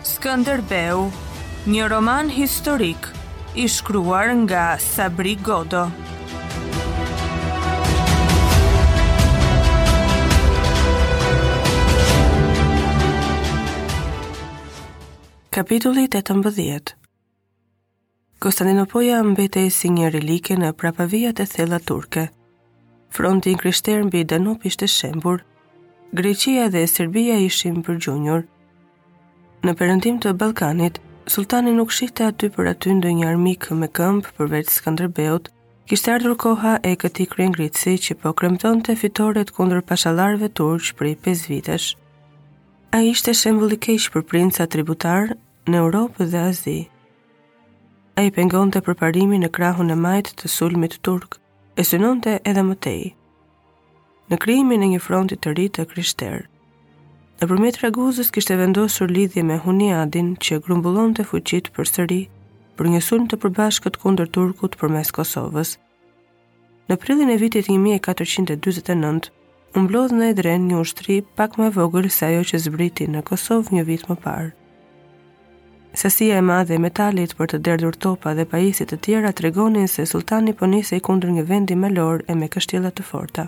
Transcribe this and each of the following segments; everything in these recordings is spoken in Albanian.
Skënderbeu, një roman historik i shkruar nga Sabri Godo. Kapitulli 18. Kostantinopoja mbetej si një relike në prapavijat e thella turke. Fronti i krishterë mbi Danub ishte shembur. Greqia dhe Serbia ishin përgjunjur. Në perëndim të Ballkanit, sulltani nuk shihte aty për aty ndonjë armik me këmbë përveç Skënderbeut. Kishte ardhur koha e këtij kryengritësi që po kremtonte fitoret kundër pashallarëve turq prej 5 vitesh. Ai ishte shembull i keq për princat tributar në Europë dhe Azi. Ai pengonte përparimin në krahun e majtë të sulmit turk, e synonte edhe më tej. Në krijimin e një fronti të ri të krishterë, nëpërmjet Raguzës kishte vendosur lidhje me Huniadin që grumbullonte fuqitë përsëri për një sulm të përbashkët kundër turkut përmes Kosovës Në prillin e vitit 1449, u mblodh në Edrenë një ushtri pak më e vogël se ajo që zbriti në Kosovë një vit më parë. Sasia e madhe e metalit për të derdhur topa dhe pajisje të tjera tregonin se sulltani po nisej kundër një vendi malor e me kështjella të forta.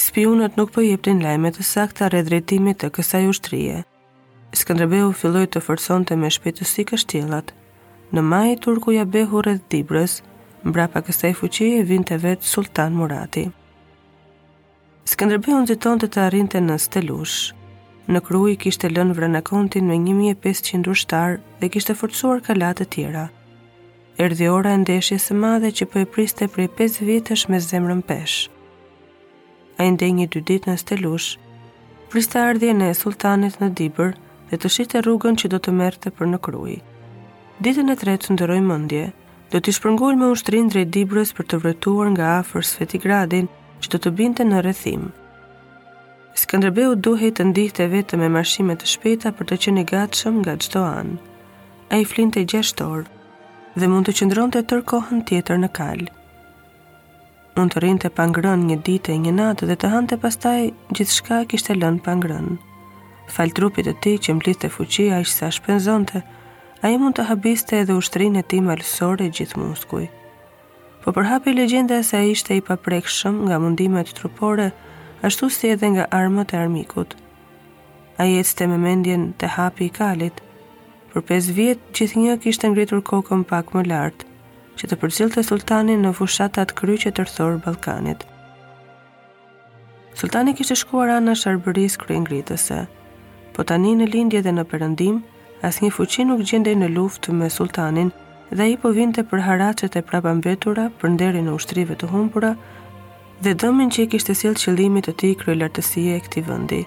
Spiunët nuk po jepnin lajme të sakta rreth drejtimit të kësaj ushtrie. Skënderbeu filloi të forconte me shpejtësi kështjellat. Në maj, turku ia behu rreth Dibrës, mbrapa kësaj fuqie vinte vetë Sulltan Murati. Skënderbeu nxitonte të arrinte në Stelush. Në Krujë kishte lënë Vranakontin me 1500 ushtarë dhe kishte forcuar kalatë e tjera. Erdhi ora e ndeshjes së madhe që po e priste prej 5 vjetësh me zemrën peshë. Ai ndenji dy ditë në Stelush, priste ardhjen e sulltanit në Dibër dhe të shihte rrugën që do të merrte për në Krujë. Ditën e tretë ndërroi mendje, do të shpërngulej me ushtrinë drejt Dibrës për të vrojtuar nga afër Svetigradin që do të binte në rrethim. Skënderbeu duhej të ndihej vetëm me marshime të shpejta për të qenë i gatshëm nga çdo anë. Ai flinte gjashtë orë dhe mund të qëndronte tërë kohën tjetër në kalë. Mund të rrinte pa ngrënë një ditë e një natë dhe të hante pastaj gjithçka kishte lënë pa ngrënë. Falë trupit të tij që mblidhte fuqi aq sa shpenzonte, ai mund të habiste edhe ushtrinë e tij malësore gjithë muskuj. Po përhapej legjenda se ai ishte i paprekshëm nga mundimet trupore, ashtu si edhe nga armët e armikut. Ai ecte me mendjen te hapi i kalit. Për 5 vjet gjithnjë kishte ngritur kokën pak më lart, që të përcillte sultanin në fushatat kryqe tërthorë Ballkanit. Sultani kishte shkuar anash Arbërisë kryengritëse, po tani në lindje dhe në perëndim, asnjë fuqi nuk gjendej në luftë me sultanin dhe ai po vinte për haracet e prapambetura për nderin e ushtrive të humbura dhe dëmin që i kishte sjellë qëllimit të tij kryelartësia e këtij vendi.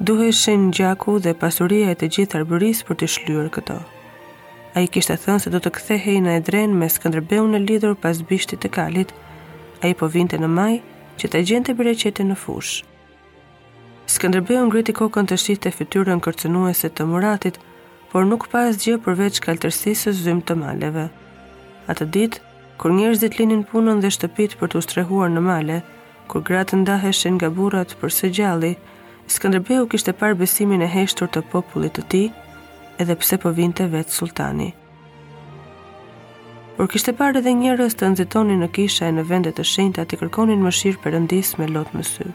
Duheshin gjaku dhe pasuria e të gjithë Arbërisë për t'i shlyer këto. Ai kishte thënë se do të kthehej në Edrenë me Skënderbeun e lidhur pas bishtit të kalit. Ai po vinte në maj që ta gjente bereqetin në fushë. Skënderbeu ngriti kokën të shihte fytyrën kërcënuese të Muratit, por nuk pa asgjë përveç kaltërsisë së zymtë të maleve. Atë ditë, kur njerëzit linin punën dhe shtëpitë për t'u strehuar në male, Kur gratë ndaheshin nga burrat për së gjalli, Skënderbeu kishte parë besimin e heshtur të popullit të tij, edhe pse po vinte vetë sultani. Por kishte parë edhe njerëz të nxitonin në kisha e në vende të shenjta t'i kërkonin mëshirë perëndisë me lot më sy.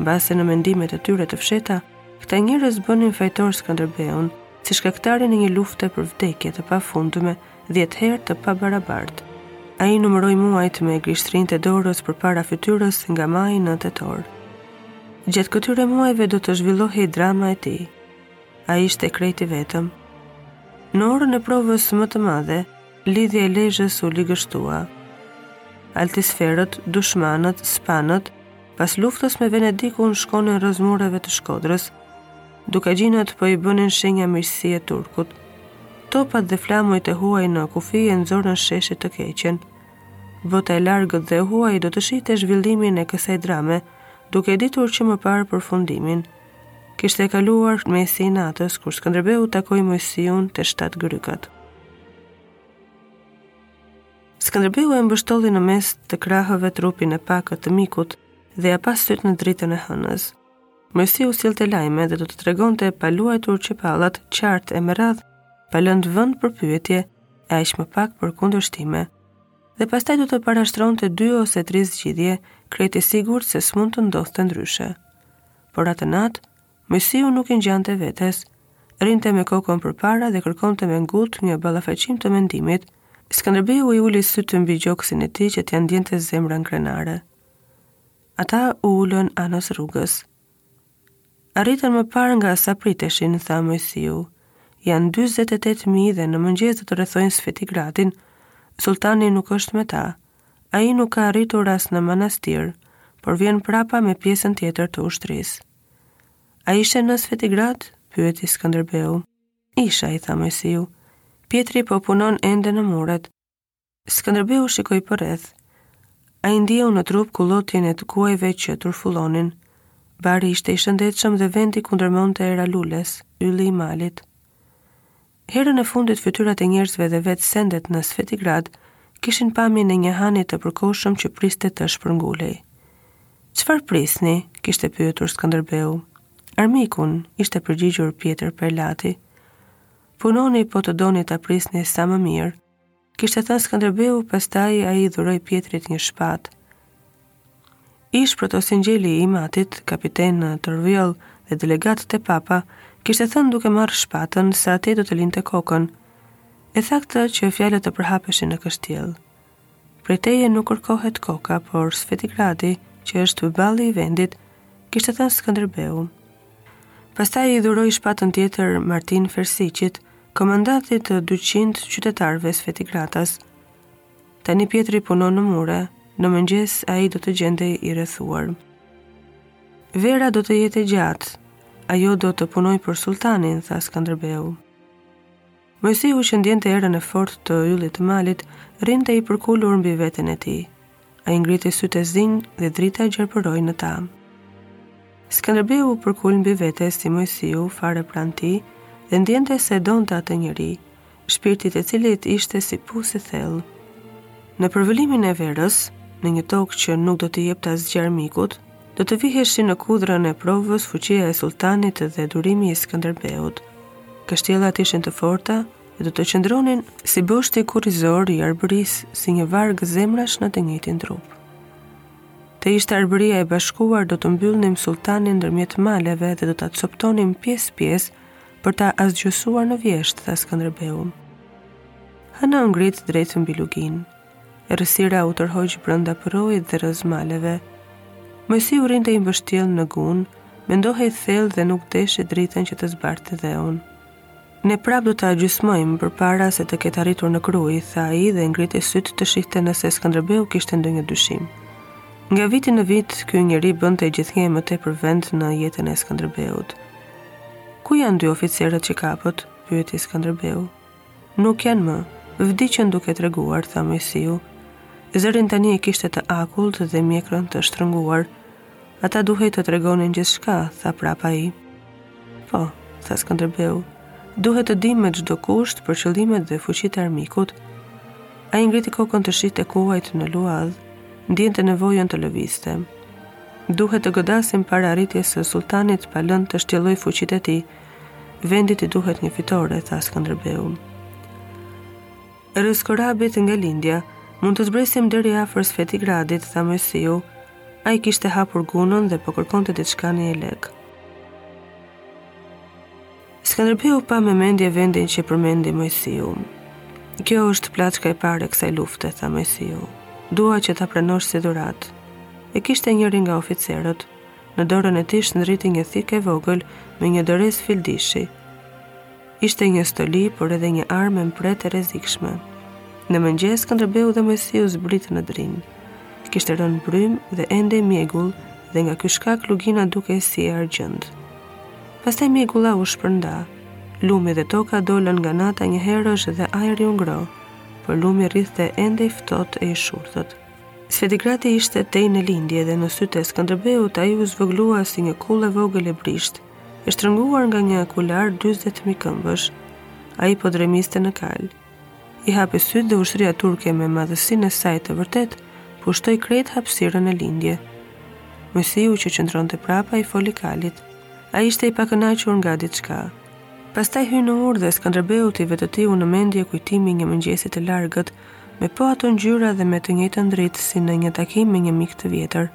Mbase në mendimet e tyre të fshehta, këta njerëz bënin fajtor Skënderbeun, si shkaktarin e një lufte për vdekje të pafundme dhjetë herë të pabarabartë. Ai numëroi muajt me gishtrinjtë e dorës përpara fytyrës nga maji në tetor. Gjatë këtyre muajve do të zhvillohej drama e tij. Ai ishte krejt i vetëm. Në orën e provës më të madhe, lidhja e Lezhës u ligështua. Altisferët, dushmanët, spanët, pas luftës me Venedikun shkonin rrëzë mureve të Shkodrës, Dukagjinët po i bënin shenja mirësie turkut. Topat dhe flamujt e huaj në kufi e nxorën sheshit të keqen. Bota e largët dhe e huaj do të shihte zhvillimin e kësaj drame, duke e ditur që më parë përfundimin. Kishte kaluar mesi i natës kur Skënderbeu takoi Moisiun te Shtatë Grykat. Skënderbeu e mbështolli në mes të krahëve trupin e pakët të mikut dhe ia pa sytë në dritën e hënës. Moisiu sillte lajme dhe do të tregonte pa luajtur qepallat qartë e me radhë, pa lënë vend për pyetje e aq më pak për kundërshtime. Dhe pastaj do të parashtronte dy ose tri zgjidhje, krejt i sigurt se s'mund të ndodhte ndryshe. Por atë natë, Moisiu nuk i ngjante vetes. Rrinte me kokën përpara dhe kërkonte me ngut një ballafaqim të mendimit. Skënderbeu i uli sytë mbi gjoksin e tij që t'ia ndiente zemrën krenare. Ata u ulën anës rrugës. Arritën më parë nga sa priteshin, tha Mojsiu. Janë 48 mijë dhe në mëngjes do të rrethojnë Sfetigradin. Sulltani nuk është me ta. Ai nuk ka arritur as në Manastir, por vjen prapa me pjesën tjetër të ushtrisë. A ishe në Sfetigrad? pyeti Skënderbeu. Isha, i tha Mojsiu. Pjetri po punon ende në muret. Skënderbeu shikoi përreth. Ai ndjeu në trup kullotjen e kuajve që turfullonin. Bari ishte i shëndetshëm dhe vendi kundërmonte era e lules ylli i malit. Herën e fundit fytyrat e njerëzve dhe vetë sendet në Sfetigrad kishin pamjen e një hani të përkohshëm që priste të shpërngulej. Çfarë prisni? kishte pyetur Skënderbeu. Armikun, ishte përgjigjur Pjetër Perlati. Punoni po të doni ta prisni sa më mirë, kishte thënë Skënderbeu, pastaj ai i dhuroi Pjetrit një shpatë. Ish protosingjel i Matit, kapiten në Torvioll dhe delegat te Papa, kishte thënë duke marrë shpatën se atje do të linte kokën. E tha këtë që fjalët të përhapeshin në kështjellë. Prej teje nuk kërkohet koka, por Sfetigradi, që është balli i vendit, kishte thënë Skënderbeu. Pastaj i dhuroi shpatën tjetër Martin Fersiqit, komandantit të 200 qytetarëve sfetigradas. Tani Pjetri punon në mure, në mëngjes ai do të gjendej i rrethuar. Vera do të jetë e gjatë, ajo do të punojë për sulltanin, tha Skënderbeu. Moisiu që ndjente erën e fortë të yllit të malit, rrinte i përkulur mbi veten e tij. Ai ngriti sytë e zinj dhe drita gjarpëroi në ta. Skënderbeu u përkul mbi vete si Moisiu fare pranë tij dhe ndjente se e donte atë njeri, shpirti i të cilit ishte si pus i thellë. Në përvëlimin e verës, në një tokë që nuk do t'i jepte asgjë armikut, do të viheshin në kudhrën e provës fuqia e sulltanit dhe durimi i Skënderbeut. Kështjellat ishin të forta dhe do të qëndronin si boshti kurrizor i Arbërisë, si një varg zemrash në të njëjtin trup. Të ishte Arbëria e bashkuar do ta mbyllnim sulltanin ndërmjet maleve dhe do ta coptonim pjesë-pjesë për ta asgjësuar në vjeshtë, tha Skënderbeu. Hëna u ngrit drejt mbi luginë. Errësira u tërhoq brenda përrojit dhe rrëzë maleve. Mojsiu rrinte i mbështjellë në gunë, mendohej thellë dhe nuk e deshi dritën që të zbardhte dheun. Ne prapë do ta gjysmojmë përpara se të ketë arritur në Krujë, tha ai dhe ngriti sytë të shihte nëse Skënderbeu kishte ndonjë dyshim. Nga viti në vit, ky njeri bënte gjithnjë e më tepër vend në jetën e Skënderbeut. Ku janë dy oficerët që kapët? pyeti Skënderbeu. Nuk janë më, vdiqën duke treguar, tha Mojsiu. Zërin tani e kishte të akullt dhe mjekrën të shtrënguar. Ata duhej të tregonin gjithçka, tha prapa ai. Po, tha Skënderbeu, duhet të dimë me çdo kusht për qëllimet dhe fuqitë e armikut. Ai ngriti kokën të shihte kuajt në luadh, ndjente nevojën të lëvizte. Duhet të godasim para arritjes së sultanit pa lënë të shtjellojë fuqitë e tij, Vendit i duhet një fitore, tha Skënderbeu. Rrëzë Korabit nga lindja, mund të zbresim deri afër Sfetigradit, tha Mojsiu. Ai kishte hapur gunën dhe po kërkonte diçka në jelek. Skënderbeu pa me mendje vendin që përmendi Mojsiu. Kjo është plaçka e parë e kësaj lufte, tha Mojsiu. Dua që ta pranosh si dhuratë. E kishte njëri nga oficerët. Në dorën e tij shndriti një thikë e vogël me një dorezë fildishi. Ishte një stoli, por edhe një armë e mprehtë e rrezikshme. Në mëngjes Skënderbeu dhe Mojsiu zbritën në Drin. Kishte rënë brymë dhe ende mjegull dhe nga ky shkak lugina dukej si argjend. Pastaj mjegulla u shpërnda. Lumi dhe toka dolën nga nata njëherësh dhe ajri u ngroh, por lumi rridhte ende i ftohtë e i shurthët. Sfetigradi ishte tej në lindje dhe në sytë e Skënderbeut ai u zvogëlua si një kullë e vogël e brishtë, e shtrënguar nga një kular 40 mijë këmbësh. Ai po dremiste në kal. I hapi sytë dhe ushtria turke me madhësinë e saj të vërtetë pushtoi krejt hapësirën në lindje. Mojsiu që qëndronte prapa i foli kalit. Ai ishte i pakënaqur nga diçka. Pastaj hynë në urë dhe Skënderbeut i vetëtiu në mendje kujtimi i një mëngjesi të largët, me po ato ngjyra dhe me të njëjtën dritë si në një takim me një mik të vjetër.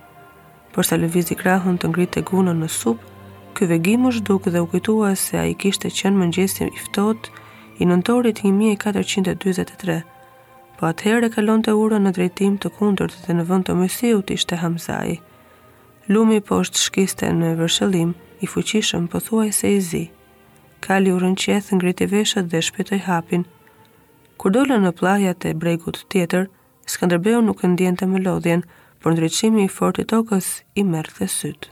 Por sa lëvizi krahun të ngrinte gunën në sup, ky vegim u zhduk dhe u kujtua se ai kishte qenë mëngjesi i ftohtë i nëntorit 1443. Po atëherë e kalonte urën në drejtim të kundërt dhe në vend të Mojsiut ishte Hamzai. Lumi poshtë shkiste me vërshëllimë, i fuqishëm pothuajse i zi. Kali u rrëqeth, ngriti veshët dhe shpejtoi hapin. Kur dolën në pllajat e bregut tjetër, Skënderbeu nuk e ndjente më lodhjen, por ndriçimi i fortë i tokës i merrte sytë.